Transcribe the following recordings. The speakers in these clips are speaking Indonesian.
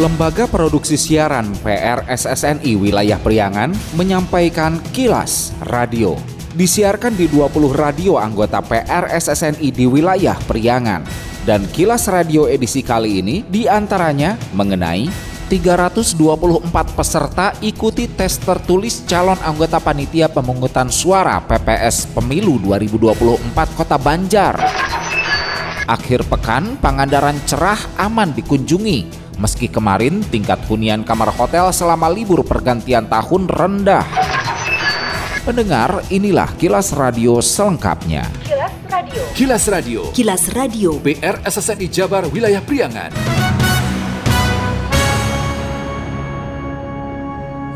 Lembaga Produksi Siaran PRSSNI Wilayah Priangan menyampaikan kilas radio. Disiarkan di 20 radio anggota PRSSNI di wilayah Priangan. Dan kilas radio edisi kali ini di antaranya mengenai 324 peserta ikuti tes tertulis calon anggota panitia pemungutan suara PPS Pemilu 2024 Kota Banjar. Akhir pekan, Pangandaran cerah aman dikunjungi. Meski kemarin tingkat hunian kamar hotel selama libur pergantian tahun rendah. Pendengar, inilah kilas radio selengkapnya. Kilas Radio. Kilas Radio. Kilas Radio. PR SSNI Jabar Wilayah Priangan.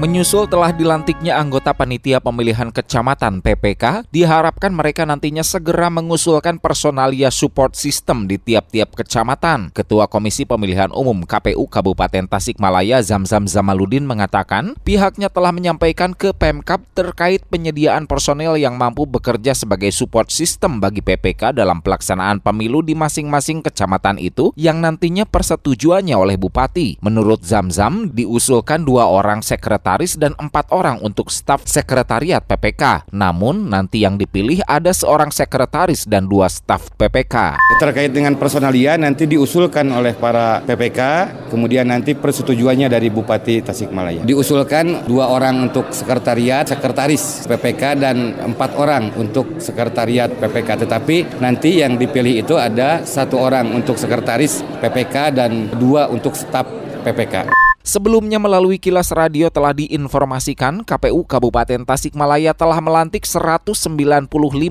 Menyusul telah dilantiknya anggota panitia pemilihan kecamatan PPK, diharapkan mereka nantinya segera mengusulkan personalia support system di tiap-tiap kecamatan. Ketua Komisi Pemilihan Umum KPU Kabupaten Tasikmalaya Zamzam Zamaludin mengatakan, pihaknya telah menyampaikan ke Pemkap terkait penyediaan personel yang mampu bekerja sebagai support system bagi PPK dalam pelaksanaan pemilu di masing-masing kecamatan itu yang nantinya persetujuannya oleh Bupati. Menurut Zamzam, diusulkan dua orang sekretariat sekretaris dan empat orang untuk staf sekretariat PPK. Namun nanti yang dipilih ada seorang sekretaris dan dua staf PPK. Terkait dengan personalia nanti diusulkan oleh para PPK, kemudian nanti persetujuannya dari Bupati Tasikmalaya. Diusulkan dua orang untuk sekretariat, sekretaris PPK dan empat orang untuk sekretariat PPK. Tetapi nanti yang dipilih itu ada satu orang untuk sekretaris PPK dan dua untuk staf PPK. Sebelumnya melalui kilas radio telah diinformasikan KPU Kabupaten Tasikmalaya telah melantik 195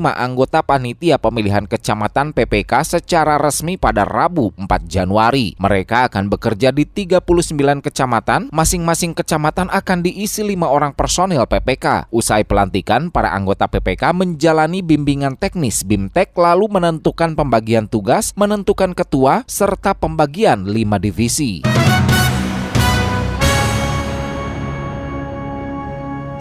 anggota panitia pemilihan kecamatan PPK secara resmi pada Rabu 4 Januari. Mereka akan bekerja di 39 kecamatan, masing-masing kecamatan akan diisi lima orang personil PPK. Usai pelantikan, para anggota PPK menjalani bimbingan teknis BIMTEK lalu menentukan pembagian tugas, menentukan ketua, serta pembagian lima divisi.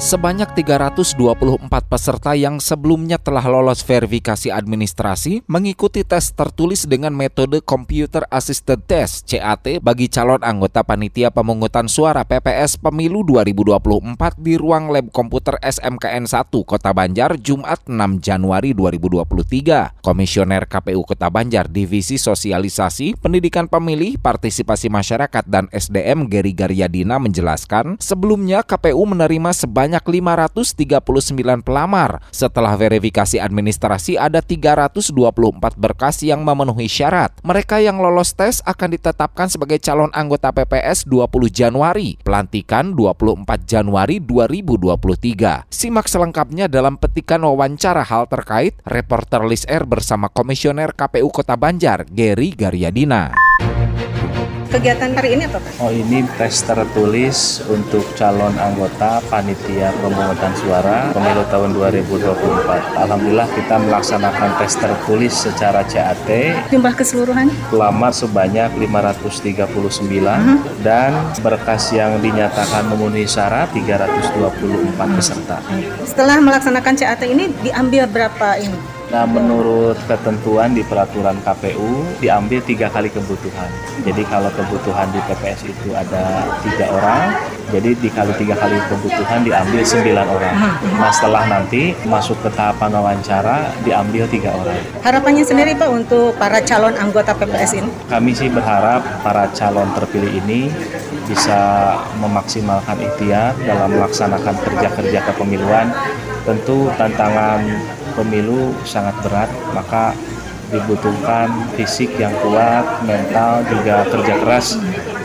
Sebanyak 324 peserta yang sebelumnya telah lolos verifikasi administrasi mengikuti tes tertulis dengan metode Computer Assisted Test CAT bagi calon anggota panitia pemungutan suara PPS Pemilu 2024 di ruang lab komputer SMKN 1 Kota Banjar Jumat 6 Januari 2023. Komisioner KPU Kota Banjar Divisi Sosialisasi, Pendidikan Pemilih, Partisipasi Masyarakat dan SDM Geri Garyadina menjelaskan, sebelumnya KPU menerima sebanyak sebanyak 539 pelamar. Setelah verifikasi administrasi ada 324 berkas yang memenuhi syarat. Mereka yang lolos tes akan ditetapkan sebagai calon anggota PPS 20 Januari, pelantikan 24 Januari 2023. Simak selengkapnya dalam petikan wawancara hal terkait reporter List Air bersama Komisioner KPU Kota Banjar, Geri Garyadina. Kegiatan hari ini apa Pak? Oh ini tes tertulis untuk calon anggota panitia pemungutan suara pemilu tahun 2024. Alhamdulillah kita melaksanakan tes tertulis secara CAT. Jumlah keseluruhan? Lama sebanyak 539 uh -huh. dan berkas yang dinyatakan memenuhi syarat 324 peserta. Setelah melaksanakan CAT ini diambil berapa ini? Nah, menurut ketentuan di peraturan KPU diambil tiga kali kebutuhan. Jadi kalau kebutuhan di TPS itu ada tiga orang, jadi dikali tiga kali kebutuhan diambil sembilan orang. Nah, setelah nanti masuk ke tahapan wawancara diambil tiga orang. Harapannya sendiri Pak untuk para calon anggota PPS ini? Kami sih berharap para calon terpilih ini bisa memaksimalkan ikhtiar dalam melaksanakan kerja-kerja kepemiluan. Tentu tantangan pemilu sangat berat, maka dibutuhkan fisik yang kuat, mental juga kerja keras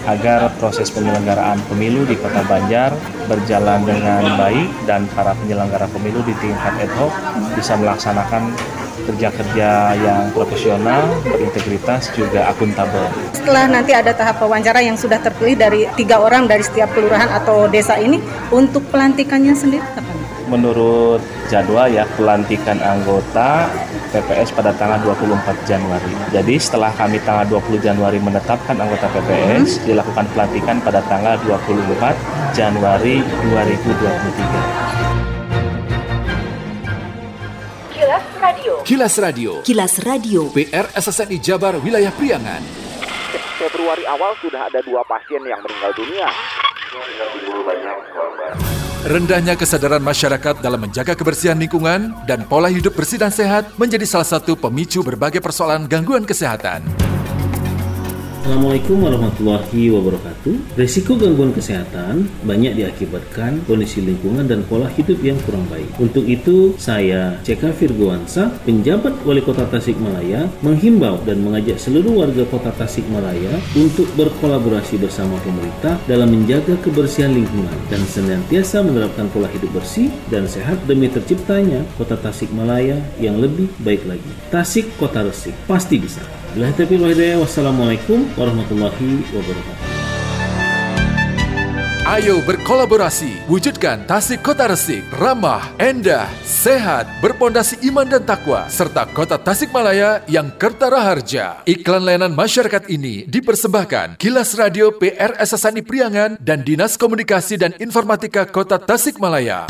agar proses penyelenggaraan pemilu di Kota Banjar berjalan dengan baik dan para penyelenggara pemilu di tingkat ad hoc bisa melaksanakan kerja-kerja yang profesional, berintegritas, juga akuntabel. Setelah nanti ada tahap wawancara yang sudah terpilih dari tiga orang dari setiap kelurahan atau desa ini, untuk pelantikannya sendiri kapan? Menurut jadwal ya pelantikan anggota PPS pada tanggal 24 Januari. Jadi setelah kami tanggal 20 Januari menetapkan anggota PPS, hmm. dilakukan pelantikan pada tanggal 24 Januari 2023. Kilas Radio. Kilas Radio. Kilas Radio. PR SSNI Jabar Wilayah Priangan. Februari awal sudah ada dua pasien yang meninggal dunia. Rendahnya kesadaran masyarakat dalam menjaga kebersihan lingkungan dan pola hidup bersih dan sehat menjadi salah satu pemicu berbagai persoalan gangguan kesehatan. Assalamualaikum warahmatullahi wabarakatuh. Resiko gangguan kesehatan banyak diakibatkan kondisi lingkungan dan pola hidup yang kurang baik. Untuk itu, saya CK Virgoansa, penjabat Wali Kota Tasikmalaya, menghimbau dan mengajak seluruh warga Kota Tasikmalaya untuk berkolaborasi bersama pemerintah dalam menjaga kebersihan lingkungan dan senantiasa menerapkan pola hidup bersih dan sehat demi terciptanya Kota Tasikmalaya yang lebih baik lagi. Tasik Kota Resik pasti bisa. Bila taufiq wassalamualaikum warahmatullahi wabarakatuh. Ayo berkolaborasi, wujudkan Tasik Kota Resik, ramah, endah, sehat, berpondasi iman dan takwa, serta kota Tasikmalaya yang kertara harja. Iklan layanan masyarakat ini dipersembahkan Kilas Radio PR SSNI Priangan dan Dinas Komunikasi dan Informatika Kota Tasikmalaya.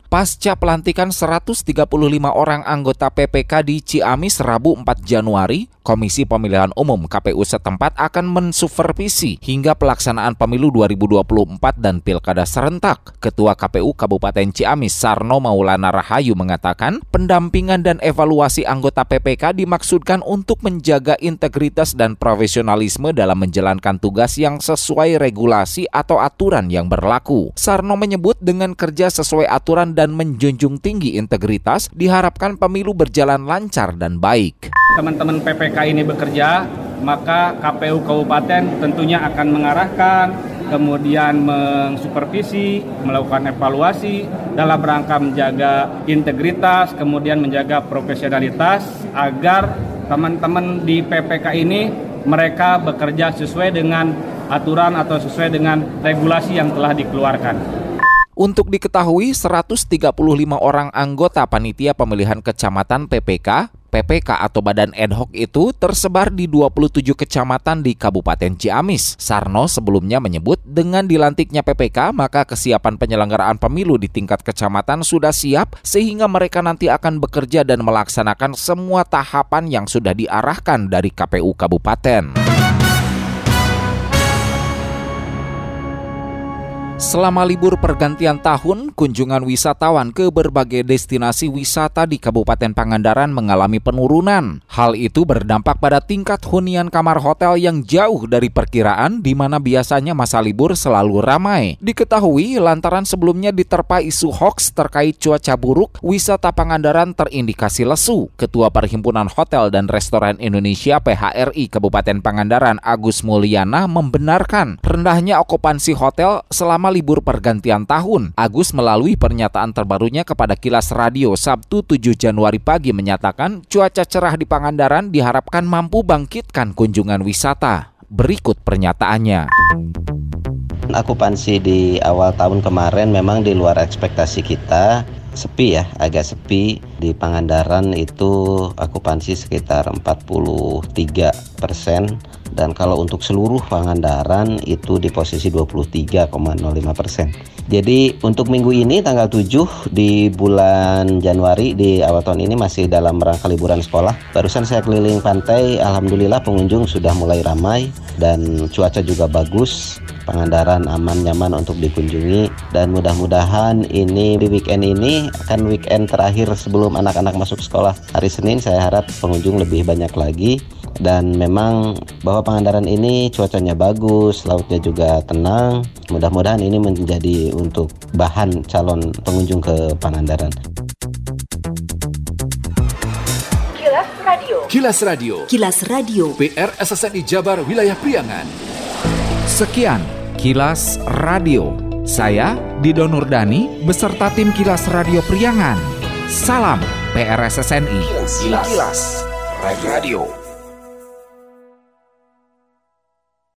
Pasca pelantikan 135 orang anggota PPK di Ciamis Rabu 4 Januari, Komisi Pemilihan Umum KPU setempat akan mensupervisi hingga pelaksanaan pemilu 2024 dan pilkada serentak. Ketua KPU Kabupaten Ciamis Sarno Maulana Rahayu mengatakan pendampingan dan evaluasi anggota PPK dimaksudkan untuk menjaga integritas dan profesionalisme dalam menjalankan tugas yang sesuai regulasi atau aturan yang berlaku. Sarno menyebut dengan kerja sesuai aturan dan menjunjung tinggi integritas diharapkan pemilu berjalan lancar dan baik teman-teman PPK ini bekerja, maka KPU Kabupaten tentunya akan mengarahkan, kemudian mensupervisi, melakukan evaluasi dalam rangka menjaga integritas, kemudian menjaga profesionalitas agar teman-teman di PPK ini mereka bekerja sesuai dengan aturan atau sesuai dengan regulasi yang telah dikeluarkan. Untuk diketahui, 135 orang anggota panitia pemilihan kecamatan PPK PPK atau Badan Ad hoc itu tersebar di 27 kecamatan di Kabupaten Ciamis. Sarno sebelumnya menyebut dengan dilantiknya PPK maka kesiapan penyelenggaraan pemilu di tingkat kecamatan sudah siap sehingga mereka nanti akan bekerja dan melaksanakan semua tahapan yang sudah diarahkan dari KPU Kabupaten. Selama libur pergantian tahun, kunjungan wisatawan ke berbagai destinasi wisata di Kabupaten Pangandaran mengalami penurunan. Hal itu berdampak pada tingkat hunian kamar hotel yang jauh dari perkiraan di mana biasanya masa libur selalu ramai. Diketahui lantaran sebelumnya diterpa isu hoax terkait cuaca buruk, wisata Pangandaran terindikasi lesu. Ketua Perhimpunan Hotel dan Restoran Indonesia PHRI Kabupaten Pangandaran Agus Mulyana membenarkan rendahnya okupansi hotel selama libur pergantian tahun. Agus melalui pernyataan terbarunya kepada Kilas Radio Sabtu 7 Januari pagi menyatakan cuaca cerah di Pangandaran diharapkan mampu bangkitkan kunjungan wisata. Berikut pernyataannya. Akupansi di awal tahun kemarin memang di luar ekspektasi kita sepi ya, agak sepi di Pangandaran itu akupansi sekitar 43 persen dan kalau untuk seluruh Pangandaran itu di posisi 23,05 persen. Jadi untuk minggu ini tanggal 7 di bulan Januari di awal tahun ini masih dalam rangka liburan sekolah. Barusan saya keliling pantai, alhamdulillah pengunjung sudah mulai ramai dan cuaca juga bagus. Pangandaran aman nyaman untuk dikunjungi dan mudah-mudahan ini di weekend ini akan weekend terakhir sebelum anak-anak masuk sekolah. Hari Senin saya harap pengunjung lebih banyak lagi dan memang bahwa Pangandaran ini cuacanya bagus, lautnya juga tenang. Mudah-mudahan ini menjadi untuk bahan calon pengunjung ke Pangandaran. Kilas Radio. Kilas Radio. Kilas Radio. PR SSNI Jabar Wilayah Priangan. Sekian Kilas Radio. Saya Dido Nurdani beserta tim Kilas Radio Priangan. Salam PRSSNI. Kilas, Kilas. Radio.